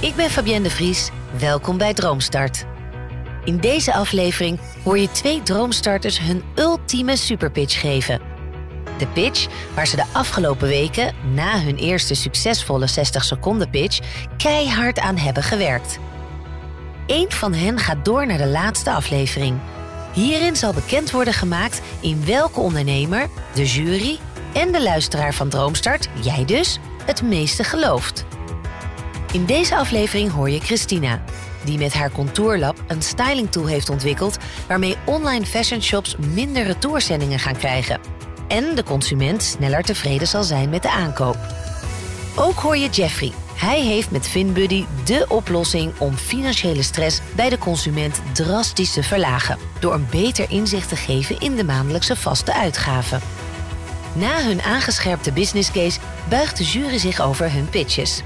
Ik ben Fabienne de Vries. Welkom bij Droomstart. In deze aflevering hoor je twee droomstarters hun ultieme superpitch geven. De pitch waar ze de afgelopen weken, na hun eerste succesvolle 60 seconden pitch, keihard aan hebben gewerkt. Eén van hen gaat door naar de laatste aflevering. Hierin zal bekend worden gemaakt in welke ondernemer, de jury en de luisteraar van Droomstart, jij dus, het meeste gelooft. In deze aflevering hoor je Christina, die met haar Contourlab een styling tool heeft ontwikkeld waarmee online fashion shops minder retourzendingen gaan krijgen en de consument sneller tevreden zal zijn met de aankoop. Ook hoor je Jeffrey. Hij heeft met FinBuddy de oplossing om financiële stress bij de consument drastisch te verlagen door een beter inzicht te geven in de maandelijkse vaste uitgaven. Na hun aangescherpte business case buigt de jury zich over hun pitches.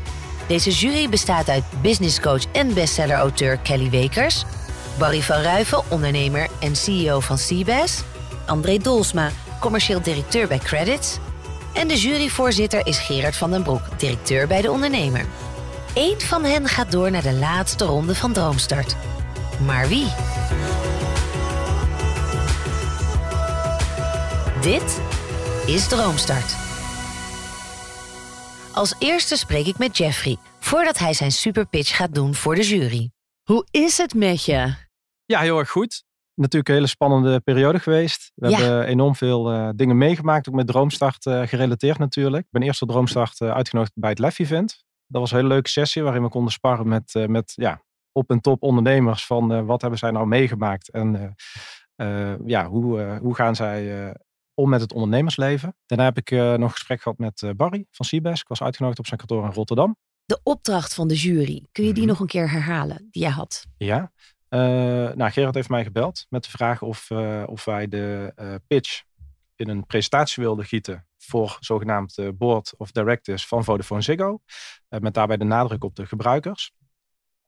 Deze jury bestaat uit businesscoach en bestseller-auteur Kelly Wekers, Barry van Ruiven, ondernemer en CEO van Seabass, André Dolsma, commercieel directeur bij Credits, en de juryvoorzitter is Gerard van den Broek, directeur bij de ondernemer. Eén van hen gaat door naar de laatste ronde van Droomstart. Maar wie? Dit is Droomstart. Als eerste spreek ik met Jeffrey, voordat hij zijn superpitch gaat doen voor de jury. Hoe is het met je? Ja, heel erg goed. Natuurlijk een hele spannende periode geweest. We Ja. hebben enorm veel eh, dingen meegemaakt, ook met Droomstart eh, gerelateerd natuurlijk. Ik ben eerst op Droomstart eh, uitgenodigd bij het LEF event. Dat was een hele leuke sessie waarin we konden sparren met, met ja, op- en top ondernemers van wat hebben zij nou meegemaakt en ja, hoe, hoe gaan zij om met het ondernemersleven. Daarna heb ik eh, nog een gesprek gehad met eh, Barry van Seabass. Ik was uitgenodigd op zijn kantoor in Rotterdam. De opdracht van de jury, kun je die Mhm. nog een keer herhalen die jij had? Ja. Eh, nou, Gerard heeft mij gebeld met de vraag of, of wij de pitch in een presentatie wilden gieten voor zogenaamd Board of Directors van Vodafone Ziggo. Met daarbij de nadruk op de gebruikers.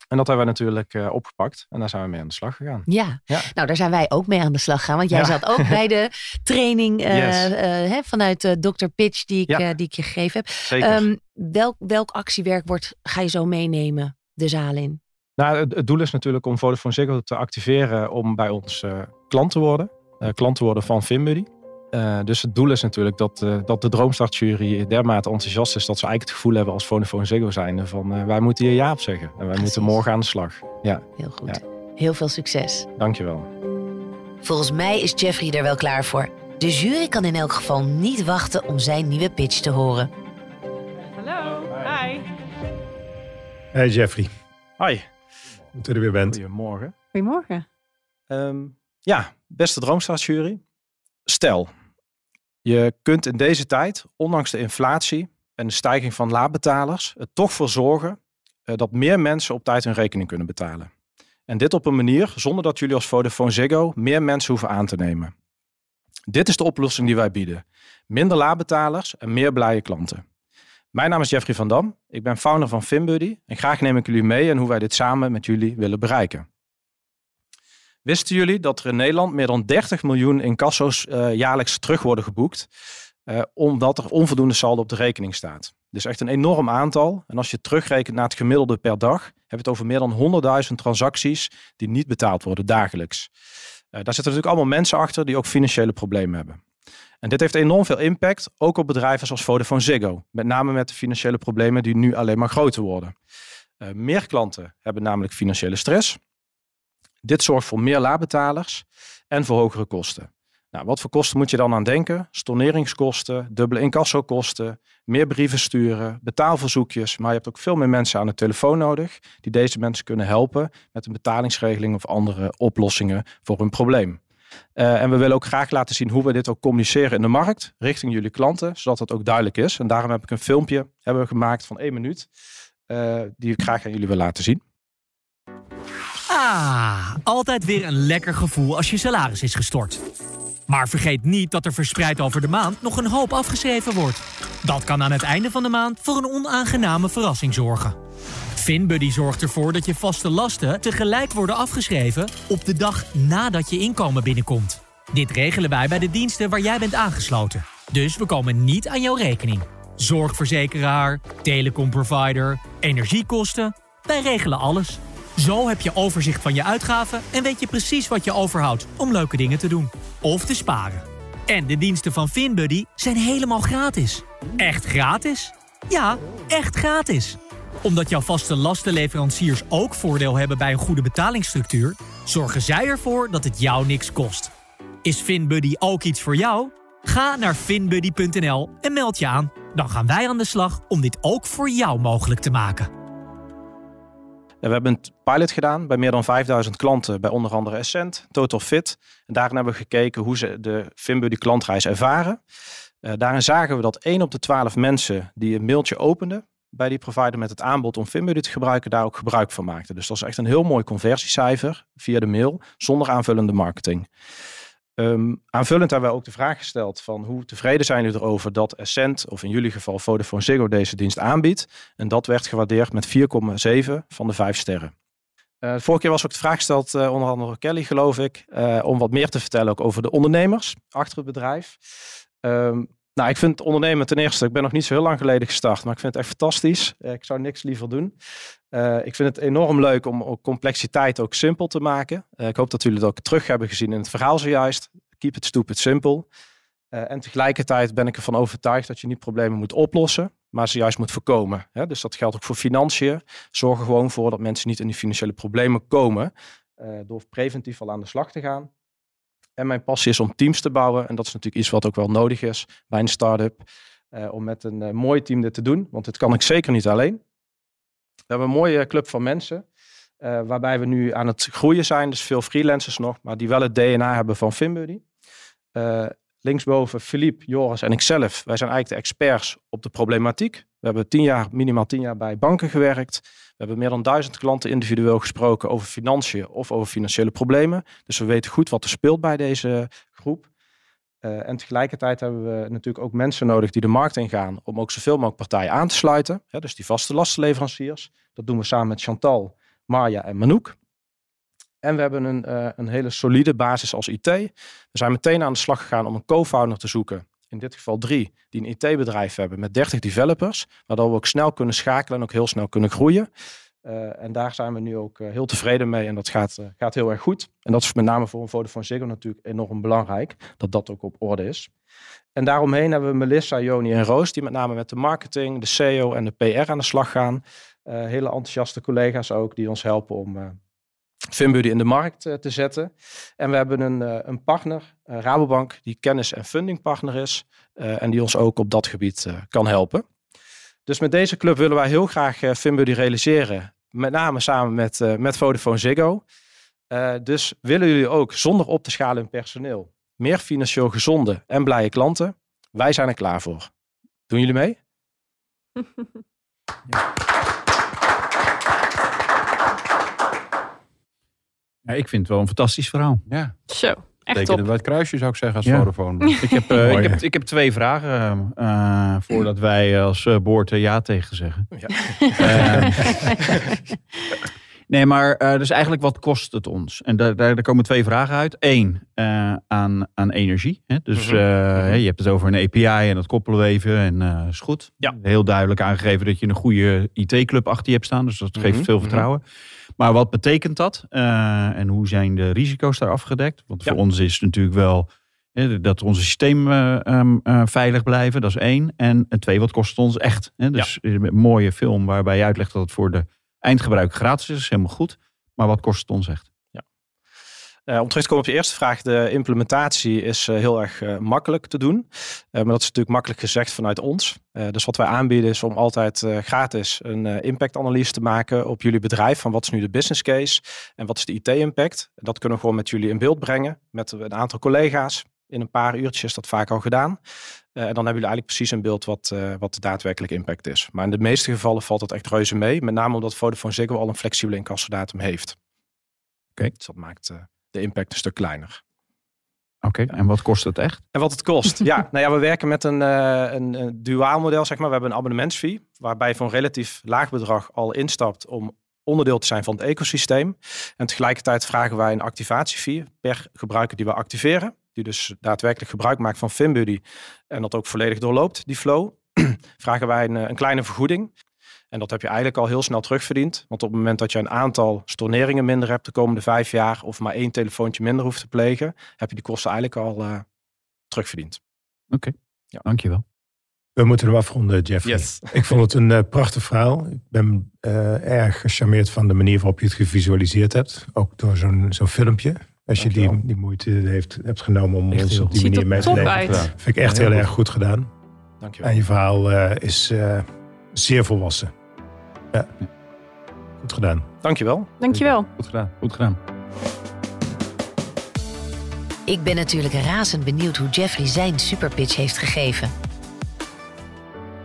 En dat hebben we natuurlijk eh, opgepakt en daar zijn we mee aan de slag gegaan. Ja. Ja. nou daar zijn wij ook mee aan de slag gaan. Want jij Ja. zat ook bij de training eh, Yes. eh, hè, vanuit de Dr. Pitch die ik, Ja. die ik je gegeven heb. Zeker. Ehm, welk, welk actiewerk wordt, ga je zo meenemen de zaal in? Nou, het, het doel is natuurlijk om Vodafone Ziggo te activeren om bij ons klant te worden. Klant te worden van FinBuddy. Eh, dus het doel is natuurlijk dat, eh, dat de Droomstart-jury dermate enthousiast is dat ze eigenlijk het gevoel hebben als Vodafone Ziggo zijnde van eh, wij moeten hier ja op zeggen. En wij Precies. moeten morgen aan de slag. Ja, Heel goed. Heel veel succes. dankjewel. Volgens mij is Jeffrey er wel klaar voor. De jury kan in elk geval niet wachten om zijn nieuwe pitch te horen. Hallo, hi. Hey Jeffrey, Hoi, goed dat je er weer bent. goedemorgen. Goedemorgen. Ehm, ja, beste Droomstart-jury. Stel, je kunt in deze tijd, ondanks de inflatie en de stijging van laadbetalers, er toch voor zorgen eh, dat meer mensen op tijd hun rekening kunnen betalen. En dit op een manier zonder dat jullie als Vodafone Ziggo meer mensen hoeven aan te nemen. Dit is de oplossing die wij bieden. Minder laadbetalers en meer blije klanten. Mijn naam is Jeffrey van Dam. Ik ben founder van FinBuddy en graag neem ik jullie mee in hoe wij dit samen met jullie willen bereiken. Wisten jullie dat er in Nederland meer dan 30 miljoen incasso's eh jaarlijks terug worden geboekt, eh, omdat er onvoldoende saldo op de rekening staat? Dus echt een enorm aantal. En als je terugrekent naar het gemiddelde per dag, heb je het over meer dan 100.000 transacties die niet betaald worden dagelijks. Eh, daar zitten natuurlijk allemaal mensen achter die ook financiële problemen hebben. En dit heeft enorm veel impact, ook op bedrijven zoals Vodafone Ziggo. Met name met de financiële problemen die nu alleen maar groter worden. Meer klanten hebben namelijk financiële stress. Dit zorgt voor meer laadbetalers en voor hogere kosten. Nou, wat voor kosten moet je dan aan denken? Storneringskosten, dubbele incassokosten, meer brieven sturen, betaalverzoekjes. Maar je hebt ook veel meer mensen aan de telefoon nodig die deze mensen kunnen helpen met een betalingsregeling of andere oplossingen voor hun probleem. Eh, en we willen ook graag laten zien hoe we dit ook communiceren in de markt richting jullie klanten, zodat het ook duidelijk is. En daarom heb ik een filmpje hebben we gemaakt van één minuut, eh, die ik graag aan jullie wil laten zien. Ah, altijd weer een lekker gevoel als je salaris is gestort. Maar vergeet niet dat er verspreid over de maand nog een hoop afgeschreven wordt. Dat kan aan het einde van de maand voor een onaangename verrassing zorgen. FinBuddy zorgt ervoor dat je vaste lasten tegelijk worden afgeschreven op de dag nadat je inkomen binnenkomt. Dit regelen wij bij de diensten waar jij bent aangesloten. Dus we komen niet aan jouw rekening. Zorgverzekeraar, telecomprovider, energiekosten Wij regelen alles. Zo heb je overzicht van je uitgaven en weet je precies wat je overhoudt om leuke dingen te doen of te sparen. En de diensten van FinBuddy zijn helemaal gratis. Echt gratis? Ja, echt gratis. Omdat jouw vaste lastenleveranciers ook voordeel hebben bij een goede betalingsstructuur, zorgen zij ervoor dat het jou niks kost. Is FinBuddy ook iets voor jou? Ga naar finbuddy.nl en meld je aan. Dan gaan wij aan de slag om dit ook voor jou mogelijk te maken. We hebben een pilot gedaan bij meer dan 5000 klanten, bij onder andere Essent, Total Fit. En daarin hebben we gekeken hoe ze de FinBuddy klantreis ervaren. Uh, daarin zagen we dat 1 op de 12 mensen die een mailtje openden bij die provider met het aanbod om FinBuddy te gebruiken, daar ook gebruik van maakten. Dus dat is echt een heel mooi conversiecijfer via de mail, zonder aanvullende marketing. Um, aanvullend hebben wij ook de vraag gesteld van hoe tevreden zijn jullie erover dat Essent, of in jullie geval Vodafone Ziggo, deze dienst aanbiedt. En dat werd gewaardeerd met 4,7 van de 5 sterren. Uh, vorige keer was ook de vraag gesteld, uh, onder andere Kelly geloof ik, uh, om wat meer te vertellen ook over de ondernemers achter het bedrijf. Um, nou, ik vind ondernemen ten eerste, ik ben nog niet zo heel lang geleden gestart, maar ik vind het echt fantastisch. ik zou niks liever doen. ik vind het enorm leuk om complexiteit ook simpel te maken. ik hoop dat jullie het ook terug hebben gezien in het verhaal zojuist. Keep it stupid simple. en tegelijkertijd ben ik ervan overtuigd dat je niet problemen moet oplossen, maar ze juist moet voorkomen. Hè? Dus dat geldt ook voor financiën. Zorg er gewoon voor dat mensen niet in die financiële problemen komen. door preventief al aan de slag te gaan. En mijn passie is om teams te bouwen. En dat is natuurlijk iets wat ook wel nodig is bij een start-up. Uh, om met een uh, mooi team dit te doen. Want dit kan ik zeker niet alleen. We hebben een mooie club van mensen. Uh, waarbij we nu aan het groeien zijn. Dus veel freelancers nog. Maar die wel het DNA hebben van FinBuddy. linksboven Philippe, Joris en ikzelf. Wij zijn eigenlijk de experts op de problematiek. We hebben tien jaar, minimaal tien jaar bij banken gewerkt. We hebben meer dan duizend klanten individueel gesproken over financiën of over financiële problemen. Dus we weten goed wat er speelt bij deze groep. Uh, en tegelijkertijd hebben we natuurlijk ook mensen nodig die de markt ingaan om ook zoveel mogelijk partijen aan te sluiten. Dus die vaste lastenleveranciers. Dat doen we samen met Chantal, Marja en Manouk. En we hebben een, uh, een hele solide basis als IT. We zijn meteen aan de slag gegaan om een co-founder te zoeken. In dit geval drie, die een IT-bedrijf hebben met 30 developers. Waardoor we ook snel kunnen schakelen en ook heel snel kunnen groeien. Uh, en daar zijn we nu ook uh, heel tevreden mee en dat gaat, uh, gaat heel erg goed. En dat is met name voor een Vodafone Ziggo natuurlijk enorm belangrijk, dat dat ook op orde is. En daaromheen hebben we Melissa, Joni en Roos, die met name met de marketing, de SEO en de PR aan de slag gaan. hele enthousiaste collega's ook, die ons helpen om Finbuddy in de markt te zetten. En we hebben een, een partner, Rabobank, die kennis- en fundingpartner is en die ons ook op dat gebied kan helpen. Dus met deze club willen wij heel graag Finbuddy realiseren met name samen met, uh, met Vodafone Ziggo. Uh, dus willen jullie ook zonder op te schalen in personeel meer financieel gezonde en blije klanten? Wij zijn er klaar voor. Doen jullie mee? ja. Ja. ik vind het wel een fantastisch verhaal. Ja. Zo. Echt Teken top. het kruisje zou ik zeggen als ja. Vodafone. ik, heb, uh, ik, heb, ik heb twee vragen uh, voordat wij als uh, boord ja tegen zeggen. Ja. nee, maar dus eigenlijk wat kost het ons? En daar, daar, daar komen twee vragen uit. Eén, aan, aan energie. Hè? Dus -hmm. je hebt het over een API en dat koppelen we even en is goed. Ja. Heel duidelijk aangegeven dat je een goede IT-club achter je hebt staan. Dus dat geeft mm -hmm. veel vertrouwen. Mm -hmm. Maar wat betekent dat? Uh, en hoe zijn de risico's daar afgedekt? Want voor ons is het natuurlijk wel dat onze systemen uh, um, uh, veilig blijven. Dat is één. En, en twee, wat kost het ons echt? Hè? Dus ja. een mooie film waarbij je uitlegt dat het voor de eindgebruiker gratis is. is helemaal goed. Maar wat kost het ons echt? Uh, om terug te komen op je eerste vraag, de implementatie is uh, heel erg uh, makkelijk te doen. maar dat is natuurlijk makkelijk gezegd vanuit ons. dus wat wij aanbieden is om altijd gratis een impactanalyse te maken op jullie bedrijf. Van wat is nu de business case en wat is de IT-impact. Dat kunnen we gewoon met jullie in beeld brengen. Met een aantal collega's. In een paar uurtjes is dat vaak al gedaan. en dan hebben jullie eigenlijk precies een beeld wat, wat de daadwerkelijke impact is. Maar in de meeste gevallen valt het echt reuze mee. Met name omdat Vodafone Ziggo al een flexibele incassodatum heeft. Oké. Okay. Dus dat maakt de impact een stuk kleiner. Oké, okay, en wat kost het echt? En wat het kost? ja, nou ja, we werken met een, uh, een, een duaal model, zeg maar. We hebben een abonnementsfee, waarbij je voor een relatief laag bedrag al instapt om onderdeel te zijn van het ecosysteem. En tegelijkertijd vragen wij een activatiefee per gebruiker die we activeren. Die dus daadwerkelijk gebruik maakt van FinBuddy en dat ook volledig doorloopt, die flow. vragen wij een, een kleine vergoeding. En dat heb je eigenlijk al heel snel terugverdiend. Want op het moment dat je een aantal storneringen minder hebt de komende vijf jaar, of maar één telefoontje minder hoeft te plegen, heb je die kosten eigenlijk al uh, terugverdiend. Oké, ja. dankjewel. We moeten hem afronden, Jeffrey. Yes. Ik vond het een uh, prachtig verhaal. Ik ben uh, erg gecharmeerd van de manier waarop je het gevisualiseerd hebt. Ook door zo'n zo'n filmpje. Als je die, die moeite heeft, hebt genomen om Echt ons op die manier mee te nemen. Vind ik echt Ja, heel, heel erg goed. goed gedaan. Dankjewel. En je verhaal uh, is uh, zeer volwassen. Ja. Goed gedaan. Dankjewel. Dankjewel. Goed gedaan. Goed gedaan. Ik ben natuurlijk razend benieuwd hoe Jeffrey zijn superpitch heeft gegeven.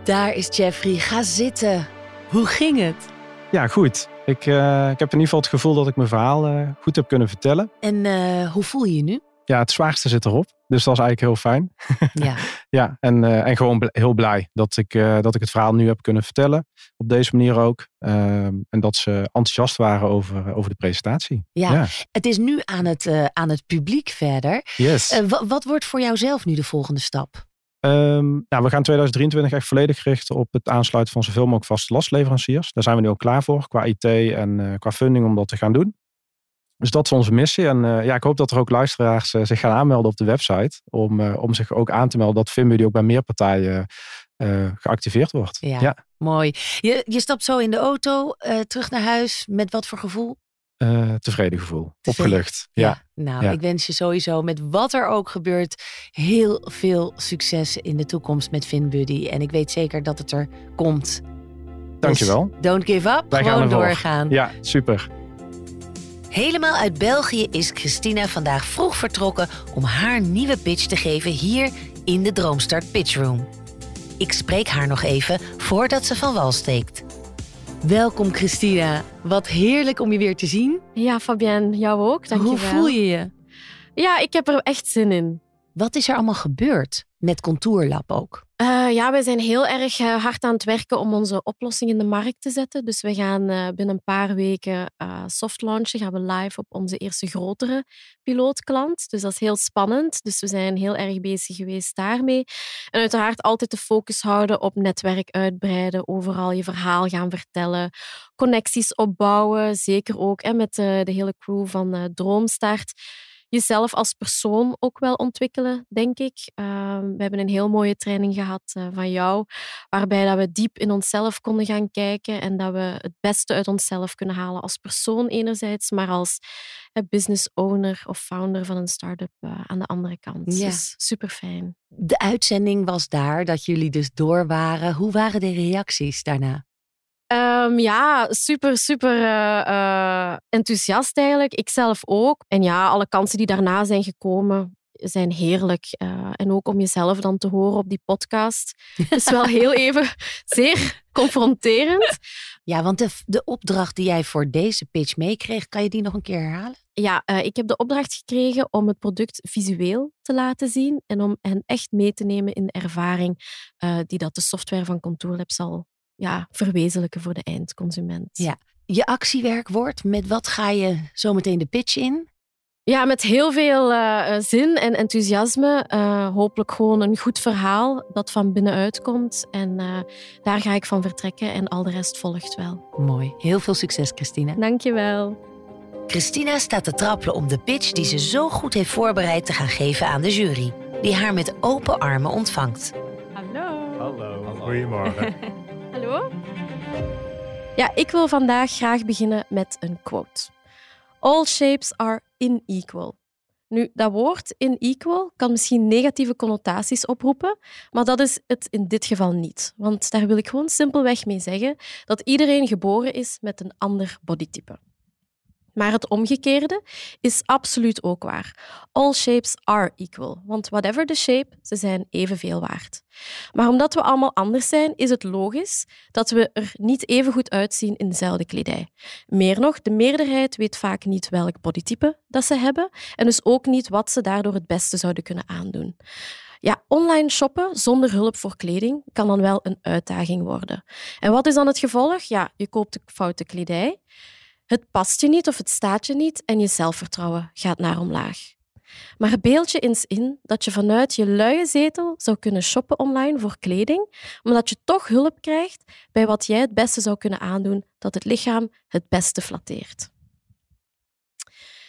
Daar is Jeffrey. Ga zitten. Hoe ging het? Ja, goed. Ik, uh, ik heb in ieder geval het gevoel dat ik mijn verhaal uh, goed heb kunnen vertellen. En uh, hoe voel je je nu? Ja, het zwaarste zit erop. Dus dat is eigenlijk heel fijn. Ja, ja en, en gewoon bl heel blij dat ik, dat ik het verhaal nu heb kunnen vertellen. Op deze manier ook. Ehm, en dat ze enthousiast waren over, over de presentatie. Ja, ja. het is nu aan het, aan het publiek verder. Yes. wat wordt voor jou zelf nu de volgende stap? Um, nou, we gaan 2023 echt volledig richten op het aansluiten van zoveel mogelijk vaste lastleveranciers. Daar zijn we nu ook klaar voor, qua IT en qua funding om dat te gaan doen. Dus dat is onze missie. En uh, ja, ik hoop dat er ook luisteraars uh, zich gaan aanmelden op de website. Om, om zich ook aan te melden dat FinBuddy ook bij meer partijen geactiveerd wordt. Ja, ja. mooi. Je, je stapt zo in de auto terug naar huis. Met wat voor gevoel? Tevreden gevoel. Tevreden. Opgelucht. Ja. ja. Nou, ja. ik wens je sowieso met wat er ook gebeurt heel veel succes in de toekomst met FinBuddy. En ik weet zeker dat het er komt. Dankjewel. Dus don't give up. Wij gewoon gaan doorgaan. Ja, super. Helemaal uit België is Christina vandaag vroeg vertrokken om haar nieuwe pitch te geven hier in de Droomstart Pitchroom. Ik spreek haar nog even voordat ze van wal steekt. Welkom Christina. Wat heerlijk om je weer te zien. Ja, Fabienne, jou ook. Dank Hoe voel je je? Ja, ik heb er echt zin in. Wat is er allemaal gebeurd met Contourlab ook? Uh, ja, wij zijn heel erg uh, hard aan het werken om onze oplossing in de markt te zetten. Dus we gaan uh, binnen een paar weken soft launchen. Gaan we live op onze eerste grotere pilootklant. Dus dat is heel spannend. Dus we zijn heel erg bezig geweest daarmee. En uiteraard altijd de focus houden op netwerk uitbreiden. Overal je verhaal gaan vertellen. Connecties opbouwen. Zeker ook met de hele crew van Droomstart jezelf als persoon ook wel ontwikkelen, denk ik. Uh, we hebben een heel mooie training gehad uh, van jou, waarbij dat we diep in onszelf konden gaan kijken en dat we het beste uit onszelf kunnen halen als persoon enerzijds, maar als uh, business owner of founder van een start-up uh, aan de andere kant. Ja. Dus super fijn. De uitzending was daar, dat jullie dus door waren. Hoe waren de reacties daarna? Um, ja, super, super uh, uh, enthousiast eigenlijk. Ik zelf ook. En ja, alle kansen die daarna zijn gekomen zijn heerlijk. Uh, en ook om jezelf dan te horen op die podcast is wel heel even zeer confronterend. Ja, want de, de opdracht die jij voor deze pitch meekreeg, kan je die nog een keer herhalen? Ja, uh, ik heb de opdracht gekregen om het product visueel te laten zien en om hen echt mee te nemen in de ervaring uh, die dat de software van Contourlab zal ja, verwezenlijken voor de eindconsument. Ja. Je actiewerkwoord, met wat ga je zo meteen de pitch in? Ja, met heel veel uh, zin en enthousiasme. Uh, hopelijk gewoon een goed verhaal dat van binnenuit komt. En uh, daar ga ik van vertrekken en al de rest volgt wel. Mooi. Heel veel succes, Christina. Dankjewel. Christina staat te trappelen om de pitch die ze zo goed heeft voorbereid te gaan geven aan de jury. Die haar met open armen ontvangt. Hallo. Hallo. Goedemorgen. Hallo? Ja, ik wil vandaag graag beginnen met een quote. All shapes are unequal. Nu, dat woord unequal kan misschien negatieve connotaties oproepen, maar dat is het in dit geval niet. Want daar wil ik gewoon simpelweg mee zeggen dat iedereen geboren is met een ander bodytype. Maar het omgekeerde is absoluut ook waar. All shapes are equal, want whatever the shape, ze zijn evenveel waard. Maar omdat we allemaal anders zijn, is het logisch dat we er niet even goed uitzien in dezelfde kledij. Meer nog, de meerderheid weet vaak niet welk bodytype dat ze hebben en dus ook niet wat ze daardoor het beste zouden kunnen aandoen. Ja, online shoppen zonder hulp voor kleding kan dan wel een uitdaging worden. En wat is dan het gevolg? Ja, je koopt de foute kledij. Het past je niet of het staat je niet en je zelfvertrouwen gaat naar omlaag. Maar beeld je eens in dat je vanuit je luie zetel zou kunnen shoppen online voor kleding, maar dat je toch hulp krijgt bij wat jij het beste zou kunnen aandoen dat het lichaam het beste flatteert.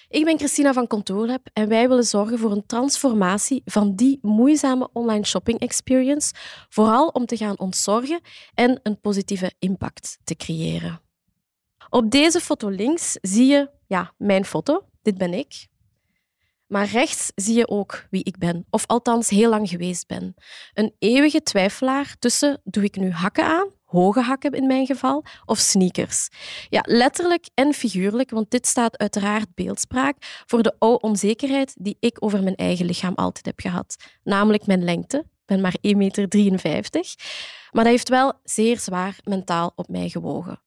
Ik ben Christina van Contourlab en wij willen zorgen voor een transformatie van die moeizame online shopping experience, vooral om te gaan ontzorgen en een positieve impact te creëren. Op deze foto links zie je ja, mijn foto. Dit ben ik. Maar rechts zie je ook wie ik ben, of althans heel lang geweest ben. Een eeuwige twijfelaar tussen doe ik nu hakken aan, hoge hakken in mijn geval, of sneakers. Ja, letterlijk en figuurlijk, want dit staat uiteraard beeldspraak voor de oude onzekerheid die ik over mijn eigen lichaam altijd heb gehad. Namelijk mijn lengte. Ik ben maar 1,53 meter. Maar dat heeft wel zeer zwaar mentaal op mij gewogen.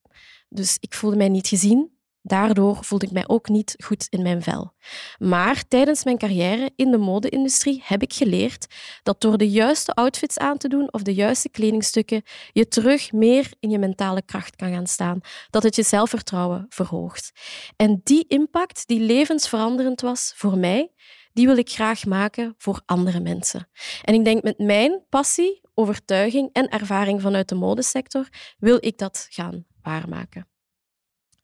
Dus ik voelde mij niet gezien, Daardoor voelde ik mij ook niet goed in mijn vel. Maar tijdens mijn carrière in de mode-industrie heb ik geleerd dat door de juiste outfits aan te doen of de juiste kledingstukken je terug meer in je mentale kracht kan gaan staan. Dat het je zelfvertrouwen verhoogt. En die impact die levensveranderend was voor mij, die wil ik graag maken voor andere mensen. En ik denk met mijn passie, overtuiging en ervaring vanuit de modesector wil ik dat gaan waarmaken.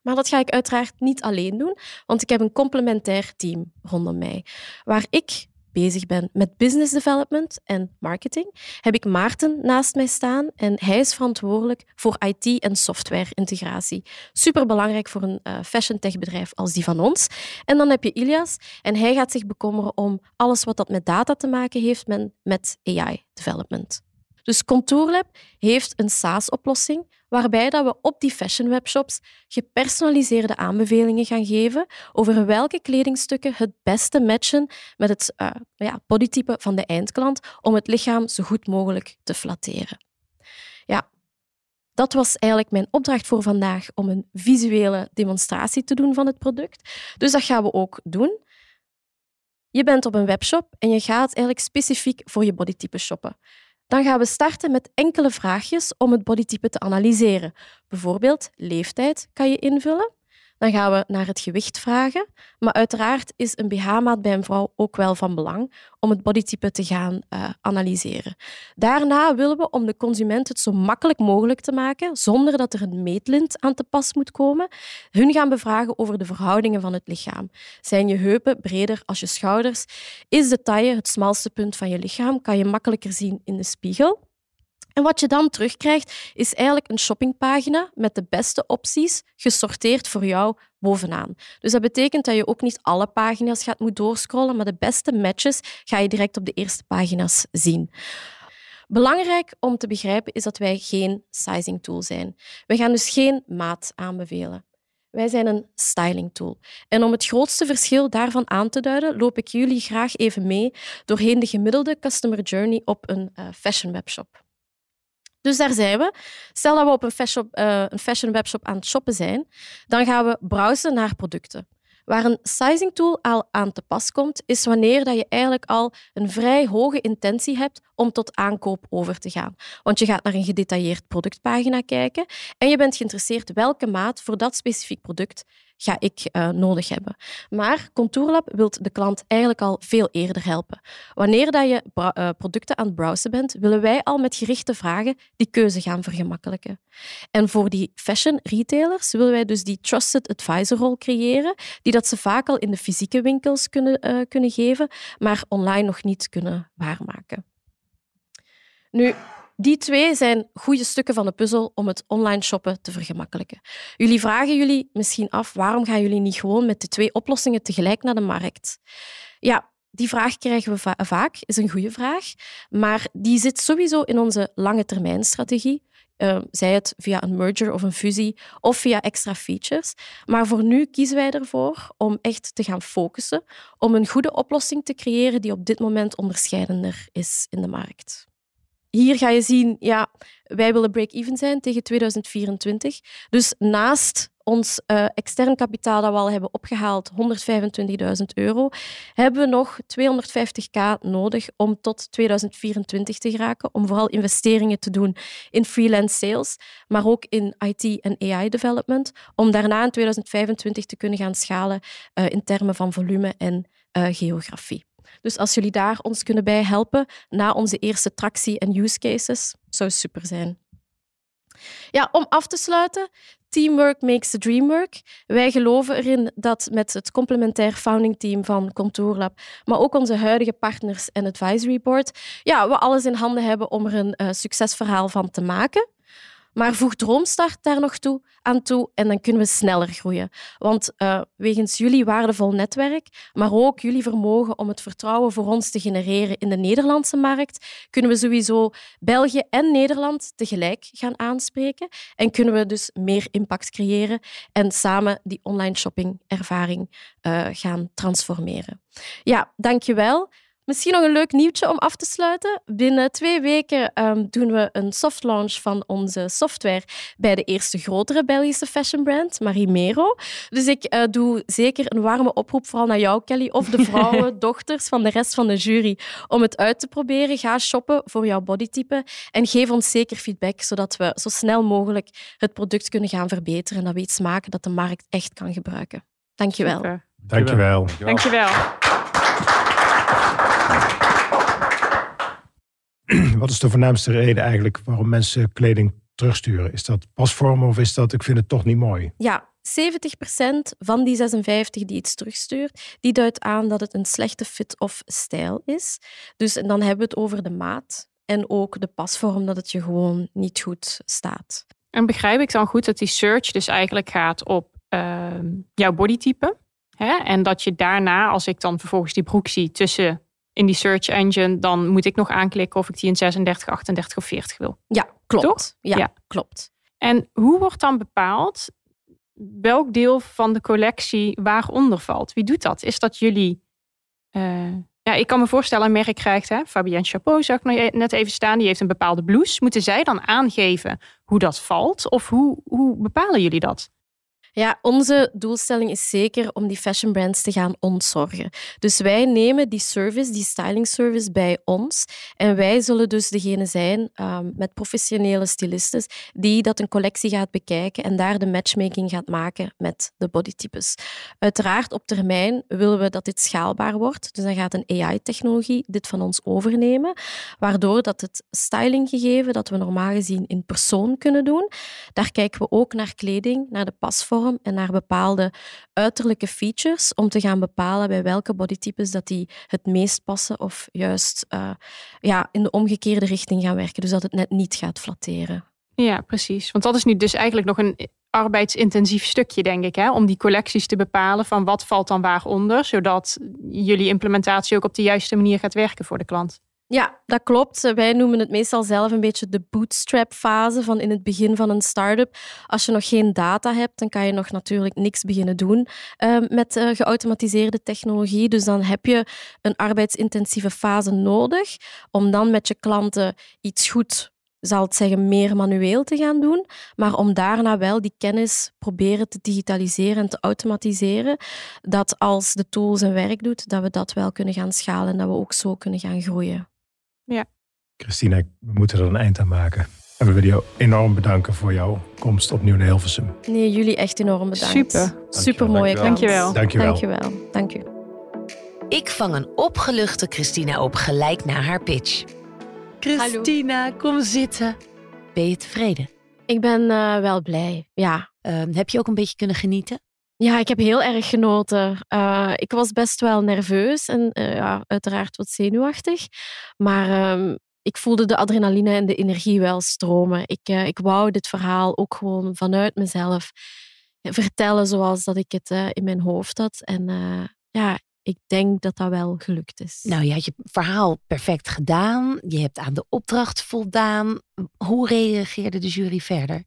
Maar dat ga ik uiteraard niet alleen doen, want ik heb een complementair team rondom mij. Waar ik bezig ben met business development en marketing, heb ik Maarten naast mij staan en hij is verantwoordelijk voor IT en software integratie. Superbelangrijk voor een uh, fashion tech bedrijf als die van ons. En dan heb je Ilias en hij gaat zich bekommeren om alles wat dat met data te maken heeft met AI development. Dus Contourlab heeft een SaaS-oplossing waarbij dat we op die fashion webshops gepersonaliseerde aanbevelingen gaan geven over welke kledingstukken het beste matchen met het uh, ja, bodytype van de eindklant om het lichaam zo goed mogelijk te flatteren. Ja, dat was eigenlijk mijn opdracht voor vandaag om een visuele demonstratie te doen van het product. Dus dat gaan we ook doen. Je bent op een webshop en je gaat eigenlijk specifiek voor je bodytype shoppen. Dan gaan we starten met enkele vraagjes om het bodytype te analyseren. Bijvoorbeeld leeftijd kan je invullen. Dan gaan we naar het gewicht vragen. Maar uiteraard is een BH-maat bij een vrouw ook wel van belang om het bodytype te gaan uh, analyseren. Daarna willen we, om de consument het zo makkelijk mogelijk te maken, zonder dat er een meetlint aan te pas moet komen, hun gaan bevragen over de verhoudingen van het lichaam. Zijn je heupen breder als je schouders? Is de taille het smalste punt van je lichaam? Kan je makkelijker zien in de spiegel? En wat je dan terugkrijgt, is eigenlijk een shoppingpagina met de beste opties gesorteerd voor jou bovenaan. Dus dat betekent dat je ook niet alle pagina's gaat moeten doorscrollen, maar de beste matches ga je direct op de eerste pagina's zien. Belangrijk om te begrijpen is dat wij geen sizing tool zijn. We gaan dus geen maat aanbevelen. Wij zijn een styling tool. En om het grootste verschil daarvan aan te duiden, loop ik jullie graag even mee doorheen de gemiddelde customer journey op een uh, fashion webshop. Dus daar zijn we. Stel dat we op een fashion, uh, een fashion webshop aan het shoppen zijn, dan gaan we browsen naar producten. Waar een sizing tool al aan te pas komt, is wanneer dat je eigenlijk al een vrij hoge intentie hebt om tot aankoop over te gaan. Want je gaat naar een gedetailleerd productpagina kijken en je bent geïnteresseerd welke maat voor dat specifiek product ga ik uh, nodig hebben. Maar Contourlab wil de klant eigenlijk al veel eerder helpen. Wanneer dat je uh, producten aan het browsen bent, willen wij al met gerichte vragen die keuze gaan vergemakkelijken. En voor die fashion retailers willen wij dus die trusted advisor rol creëren, die dat ze vaak al in de fysieke winkels kunnen, uh, kunnen geven, maar online nog niet kunnen waarmaken. Nu, die twee zijn goede stukken van de puzzel om het online shoppen te vergemakkelijken. Jullie vragen jullie misschien af waarom gaan jullie niet gewoon met de twee oplossingen tegelijk naar de markt? Ja, die vraag krijgen we vaak, is een goede vraag, maar die zit sowieso in onze lange termijn strategie. Uh, zij het via een merger of een fusie of via extra features. Maar voor nu kiezen wij ervoor om echt te gaan focussen, om een goede oplossing te creëren die op dit moment onderscheidender is in de markt hier ga je zien, ja, wij willen break-even zijn tegen 2024. Dus naast ons uh, extern kapitaal dat we al hebben opgehaald, 125.000 euro, hebben we nog 250k nodig om tot 2024 te geraken, om vooral investeringen te doen in freelance sales, maar ook in IT en AI development, om daarna in 2025 te kunnen gaan schalen uh, in termen van volume en eh, geografie. Dus als jullie daar ons kunnen bij helpen na onze eerste tractie en use cases, zou super zijn. Ja, om af te sluiten, Teamwork makes the dream work. Wij geloven erin dat met het complementair founding team van Contourlab, maar ook onze huidige partners en advisory board, ja, we alles in handen hebben om er een uh, succesverhaal van te maken. Maar voeg Droomstart daar nog toe, aan toe en dan kunnen we sneller groeien. Want uh, wegens jullie waardevol netwerk, maar ook jullie vermogen om het vertrouwen voor ons te genereren in de Nederlandse markt, kunnen we sowieso België en Nederland tegelijk gaan aanspreken en kunnen we dus meer impact creëren en samen die online shopping-ervaring uh, gaan transformeren. Ja, dankjewel. Misschien nog een leuk nieuwtje om af te sluiten. Binnen twee weken um, doen we een soft launch van onze software bij de eerste grotere Belgische fashion brand, Marimero. Dus ik uh, doe zeker een warme oproep, vooral naar jou, Kelly, of de vrouwen, dochters van de rest van de jury, om het uit te proberen. Ga shoppen voor jouw bodytype en geef ons zeker feedback, zodat we zo snel mogelijk het product kunnen gaan verbeteren en dat we iets maken dat de markt echt kan gebruiken. Dankjewel. Super. Dankjewel. Dankjewel. Dankjewel. Wat is de voornaamste reden eigenlijk waarom mensen kleding terugsturen? Is dat pasvorm of is dat ik vind het toch niet mooi? Ja, 70% van die 56 die iets terugstuurt, die duidt aan dat het een slechte fit of stijl is. Dus dan hebben we het over de maat en ook de pasvorm, dat het je gewoon niet goed staat. En begrijp ik dan goed dat die search dus eigenlijk gaat op uh, jouw bodytype? Hè? En dat je daarna, als ik dan vervolgens die broek zie tussen in die search engine, dan moet ik nog aanklikken of ik die in 36, 38 of 40 wil. Ja, klopt. Ja, klopt. En hoe wordt dan bepaald welk deel van de collectie waaronder valt? Wie doet dat? Is dat jullie? Uh, ja, ik kan me voorstellen, een merk krijgt, hè, Fabienne Chapeau zag ik nog e-, net even staan, die heeft een bepaalde blouse. Moeten zij dan aangeven hoe dat valt? Of hoe, hoe bepalen jullie dat? Ja, onze doelstelling is zeker om die fashion brands te gaan ontzorgen. Dus wij nemen die service, die styling service bij ons. En wij zullen dus degene zijn um, met professionele stylisten die dat een collectie gaat bekijken en daar de matchmaking gaat maken met de bodytypes. Uiteraard, op termijn willen we dat dit schaalbaar wordt. Dus dan gaat een AI-technologie dit van ons overnemen, waardoor dat het stylinggegeven dat we normaal gezien in persoon kunnen doen, daar kijken we ook naar kleding, naar de pasvorm en naar bepaalde uiterlijke features om te gaan bepalen bij welke bodytypes dat die het meest passen of juist uh, ja, in de omgekeerde richting gaan werken. Dus dat het net niet gaat flatteren. Ja, precies. Want dat is nu dus eigenlijk nog een arbeidsintensief stukje, denk ik, hè? om die collecties te bepalen van wat valt dan waaronder, zodat jullie implementatie ook op de juiste manier gaat werken voor de klant. Ja, dat klopt. Wij noemen het meestal zelf een beetje de bootstrap-fase van in het begin van een start-up. Als je nog geen data hebt, dan kan je nog natuurlijk niks beginnen doen uh, met uh, geautomatiseerde technologie. Dus dan heb je een arbeidsintensieve fase nodig om dan met je klanten iets goed zal het zeggen, meer manueel te gaan doen, maar om daarna wel die kennis proberen te digitaliseren en te automatiseren, dat als de tool zijn werk doet, dat we dat wel kunnen gaan schalen en dat we ook zo kunnen gaan groeien. Ja. Christina, we moeten er een eind aan maken. En we willen jou enorm bedanken voor jouw komst opnieuw naar Hilversum. Nee, jullie echt enorm bedankt. Super. Super kans. Dankjewel. Dankjewel. Dankjewel. Dank u. Ik vang een opgeluchte Christina op gelijk na haar pitch. Christina, kom zitten. Ben je tevreden? Ik ben uh, wel blij, ja. Uh, heb je ook een beetje kunnen genieten? Ja, ik heb heel erg genoten. Uh, ik was best wel nerveus en uh, ja, uiteraard wat zenuwachtig. Maar um, ik voelde de adrenaline en de energie wel stromen. Ik, uh, ik wou dit verhaal ook gewoon vanuit mezelf vertellen zoals dat ik het in mijn hoofd had. En ja, ik denk dat dat wel gelukt is. Nou, je had je verhaal perfect gedaan. Je hebt aan de opdracht voldaan. Hoe reageerde de jury verder?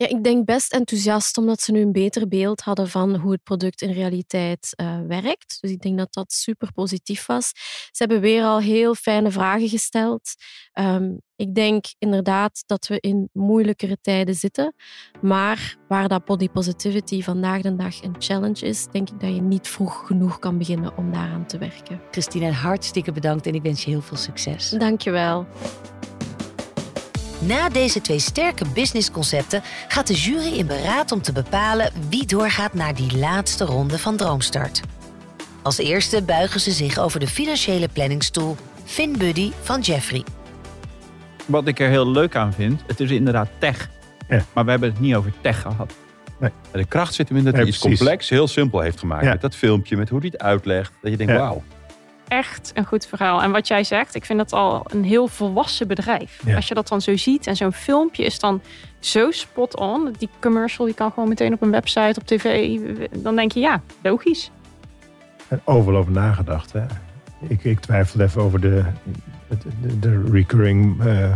Ja, ik denk best enthousiast, omdat ze nu een beter beeld hadden van hoe het product in realiteit uh, werkt. Dus ik denk dat dat super positief was. Ze hebben weer al heel fijne vragen gesteld. Um, ik denk inderdaad dat we in moeilijkere tijden zitten. Maar waar dat body positivity vandaag de dag een challenge is, denk ik dat je niet vroeg genoeg kan beginnen om daaraan te werken. Christine, hartstikke bedankt en ik wens je heel veel succes. Dankjewel. Na deze twee sterke businessconcepten gaat de jury in beraad om te bepalen wie doorgaat naar die laatste ronde van Droomstart. Als eerste buigen ze zich over de financiële planningstoel FinBuddy van Jeffrey. Wat ik er heel leuk aan vind, het is inderdaad tech. Ja. Maar we hebben het niet over tech gehad. De kracht zit hem in dat hij Ja, iets precies. complex heel simpel heeft gemaakt. Ja. Met dat filmpje, met hoe hij het uitlegt. Dat je denkt, Ja. wauw. Echt een goed verhaal. En wat jij zegt, ik vind dat al een heel volwassen bedrijf. Ja. Als je dat dan zo ziet en zo'n filmpje is dan zo spot on. Die commercial die kan gewoon meteen op een website, op tv. Dan denk je ja, logisch. En overal over nagedacht. Hè? Ik, ik twijfel even over de, de, de recurring eh,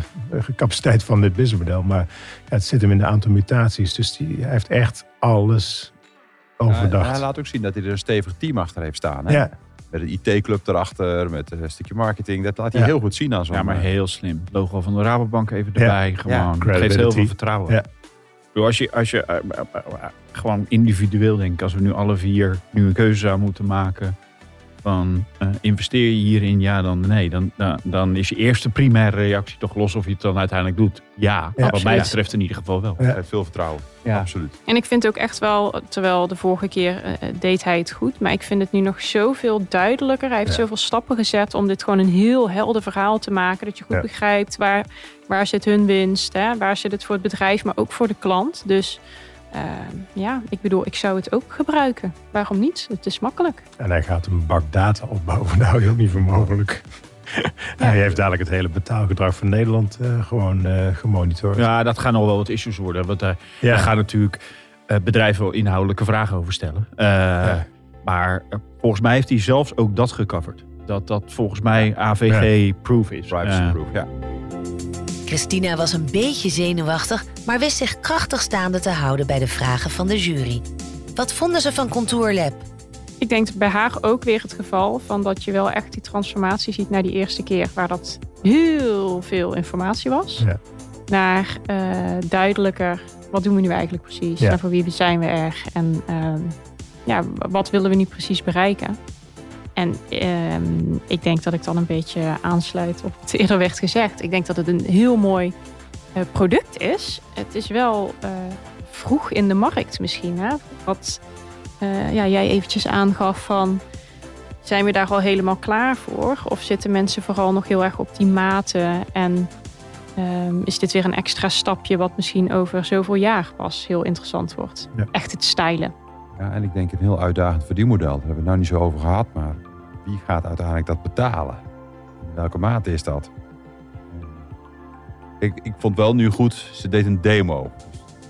capaciteit van dit businessmodel. Maar ja, het zit hem in de aantal mutaties. Dus die, hij heeft echt alles overdacht. hij laat ook zien dat hij er een stevig team achter heeft staan. Hè? ja, Met een IT-club erachter, met een stukje marketing. Dat laat hij Ja. heel goed zien aan zo'n... Ja, maar eh, heel slim. Logo van de Rabobank even Ja. erbij. Gewoon. Het geeft heel veel vertrouwen. Ja. Bedoel, Als je, als je eh, eh, gewoon individueel denkt, als we nu alle vier nu een keuze zouden moeten maken van eh, investeer je hierin, ja dan nee. Dan, dan, dan is je eerste primaire reactie toch los of je het dan uiteindelijk doet. Ja, wat mij betreft in ieder geval wel. Ja. Veel vertrouwen. Ja. Absoluut. En ik vind ook echt wel, terwijl de vorige keer eh, deed hij het goed. Maar ik vind het nu nog zoveel duidelijker. Hij heeft Ja. zoveel stappen gezet om dit gewoon een heel helder verhaal te maken. Dat je goed Ja. begrijpt waar, waar zit hun winst. Hè? Waar zit het voor het bedrijf, maar ook voor de klant. Dus eh, ja, ik bedoel, ik zou het ook gebruiken. Waarom niet? Het is makkelijk. en hij gaat een bak data opbouwen. Je ook niet voor mogelijk. Hij heeft dadelijk het hele betaalgedrag van Nederland eh, gewoon eh, gemonitord. Ja, dat gaan nog wel wat issues worden. Want daar, Ja. daar gaan natuurlijk eh, bedrijven wel inhoudelijke vragen over stellen. Eh, Maar eh, volgens mij heeft hij zelfs ook dat gecoverd. Dat dat volgens mij AVG-proof is. Privacy Eh, proof, ja. Christina was een beetje zenuwachtig, maar wist zich krachtig staande te houden bij de vragen van de jury. Wat vonden ze van Contour Lab? Ik denk bij haar ook weer het geval van dat je wel echt die transformatie ziet naar die eerste keer. Waar dat heel veel informatie was. Ja. Naar eh, duidelijker, wat doen we nu eigenlijk precies? Ja. En voor wie zijn we er? En ehm, ja, wat willen we nu precies bereiken? En ehm, ik denk dat ik dan een beetje aansluit op wat eerder werd gezegd. Ik denk dat het een heel mooi eh, product is. Het is wel eh, vroeg in de markt misschien. Hè? Wat eh, ja, jij eventjes aangaf van... zijn we daar al helemaal klaar voor? Of zitten mensen vooral nog heel erg op die maten? En ehm, is dit weer een extra stapje... wat misschien over zoveel jaar pas heel interessant wordt? Ja. Echt het stylen. Ja. En ik denk een heel uitdagend verdienmodel. Daar hebben we het nou niet zo over gehad. Maar wie gaat uiteindelijk dat betalen? In welke mate is dat? Ik, ik vond wel nu goed, ze deed een demo.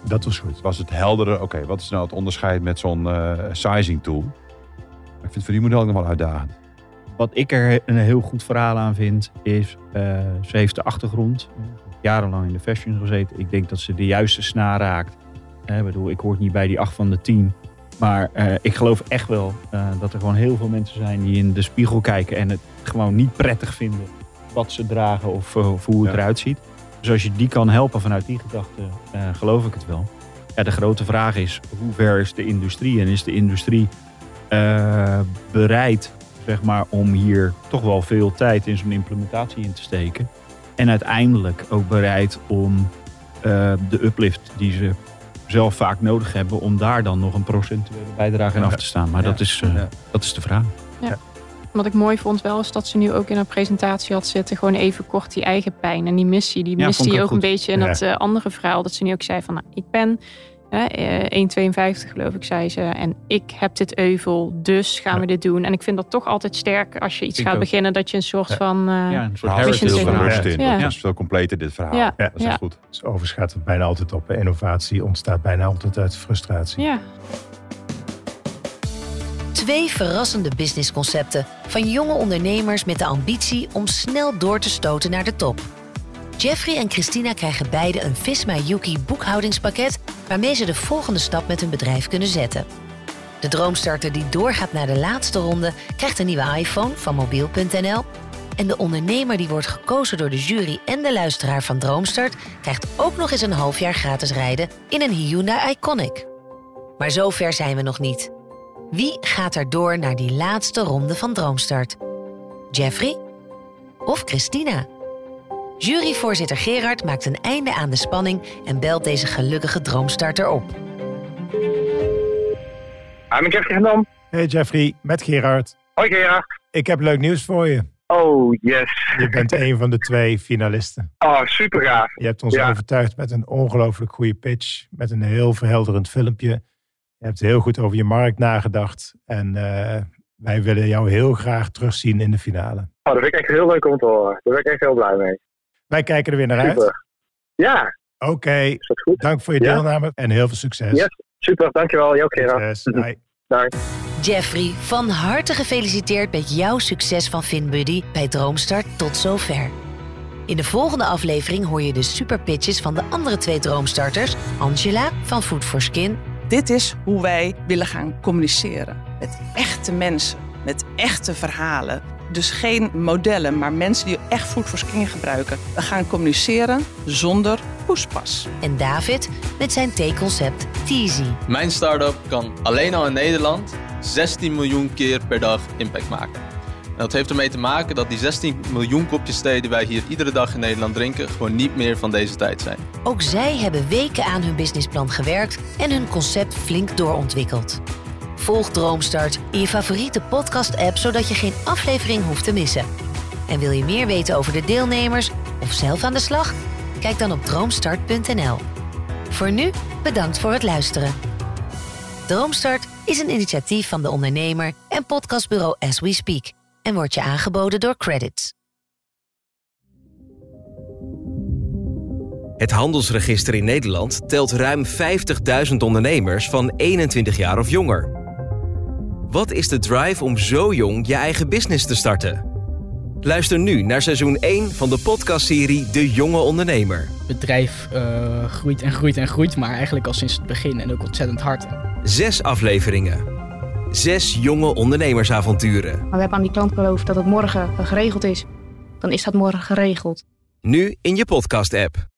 Dat was goed. Was het helderder? Oké, wat is nou het onderscheid met zo'n eh, sizing tool? Maar ik vind het verdienmodel nog wel uitdagend. Wat ik er een heel goed verhaal aan vind, is eh, ze heeft de achtergrond. eh, Jarenlang in de fashion gezeten. Ik denk dat ze de juiste snaar raakt. Eh, Ik bedoel, ik hoor niet bij die acht van de tien. Maar eh, ik geloof echt wel eh, dat er gewoon heel veel mensen zijn die in de spiegel kijken en het gewoon niet prettig vinden wat ze dragen of, eh, of hoe het Ja. eruit ziet. Dus als je die kan helpen vanuit die gedachte, geloof ik het wel. Ja, de grote vraag is, hoe ver is de industrie? En is de industrie bereid zeg maar, om hier toch wel veel tijd in zo'n implementatie in te steken? En uiteindelijk ook bereid om de uplift die ze zelf vaak nodig hebben, om daar dan nog een procentuele bijdrage in af te staan. Maar Ja. dat, is, eh, Ja. dat is de vraag. Wat ik mooi vond wel is dat ze nu ook in haar presentatie had zitten. Gewoon even kort die eigen pijn en die missie. Die je ook ook een beetje in Ja. dat eh, andere verhaal. Dat ze nu ook zei van nou, ik ben 1,52 geloof ik zei ze. En ik heb dit euvel, dus gaan Ja. we dit doen. En ik vind dat toch altijd sterk als je iets Ik gaat ook. beginnen. Dat je een soort Ja. van... eh, Ja, een soort er veel statement. rust in. Ja. Dat is veel completer dit verhaal. Ja. Dat is goed. Dus overigens gaat het bijna altijd op. Innovatie ontstaat bijna altijd uit frustratie. ja, Twee verrassende businessconcepten van jonge ondernemers met de ambitie om snel door te stoten naar de top. Jeffrey en Christina krijgen beide een Visma Yuki boekhoudingspakket waarmee ze de volgende stap met hun bedrijf kunnen zetten. De droomstarter die doorgaat naar de laatste ronde krijgt een nieuwe iPhone van mobiel.nl. En de ondernemer die wordt gekozen door de jury en de luisteraar van Droomstart krijgt ook nog eens een half jaar gratis rijden in een Hyundai Iconic. Maar zover zijn we nog niet. Wie gaat er door naar die laatste ronde van Droomstart? Jeffrey of Christina? Juryvoorzitter Gerard maakt een einde aan de spanning en belt deze gelukkige droomstarter op. Ah, met Jeffrey Gendam. Hey Jeffrey, met Gerard. Hoi Gerard. Ik heb leuk nieuws voor je. Oh, yes. Je bent een van de twee finalisten. Oh, super gaaf. Je hebt ons Ja. overtuigd met een ongelooflijk goede pitch. Met een heel verhelderend filmpje. Je hebt heel goed over je markt nagedacht. En eh, wij willen jou heel graag terugzien in de finale. Oh, dat vind ik echt heel leuk om te horen. Daar ben ik echt heel blij mee. Wij kijken er weer naar uit. Ja, Oké, is dat goed? dank voor je Ja. deelname en heel veel succes. Yes, super. Dankjewel. Jou, Gerard. Succes. Bye. Dag. Jeffrey, van harte gefeliciteerd met jouw succes van FinBuddy bij Droomstart tot zover. In de volgende aflevering hoor je de superpitches van de andere twee droomstarters, Angela van Food for Skin Dit is hoe wij willen gaan communiceren. Met echte mensen, met echte verhalen. Dus geen modellen, maar mensen die echt Food for Skin gebruiken. We gaan communiceren zonder poespas. en David met zijn theeconcept Teasy. Mijn start-up kan alleen al in Nederland 16 miljoen keer per dag impact maken. En dat heeft ermee te maken dat die 16 miljoen kopjes thee die wij hier iedere dag in Nederland drinken, gewoon niet meer van deze tijd zijn. Ook zij hebben weken aan hun businessplan gewerkt en hun concept flink doorontwikkeld. Volg Droomstart in je favoriete podcast-app zodat je geen aflevering hoeft te missen. En wil je meer weten over de deelnemers of zelf aan de slag? Kijk dan op droomstart.nl. Voor nu, bedankt voor het luisteren. Droomstart is een initiatief van de ondernemer en podcastbureau As We Speak en wordt je aangeboden door Credits. Het handelsregister in Nederland telt ruim 50.000 ondernemers van 21 jaar of jonger. Wat is de drive om zo jong je eigen business te starten? Luister nu naar seizoen 1 van de podcastserie De Jonge Ondernemer. Het bedrijf eh, groeit en groeit en groeit, maar eigenlijk al sinds het begin en ook ontzettend hard. Zes afleveringen. Zes jonge ondernemersavonturen. Maar we hebben aan die klant beloofd dat het morgen geregeld is. Dan is dat morgen geregeld. Nu in je podcast-app.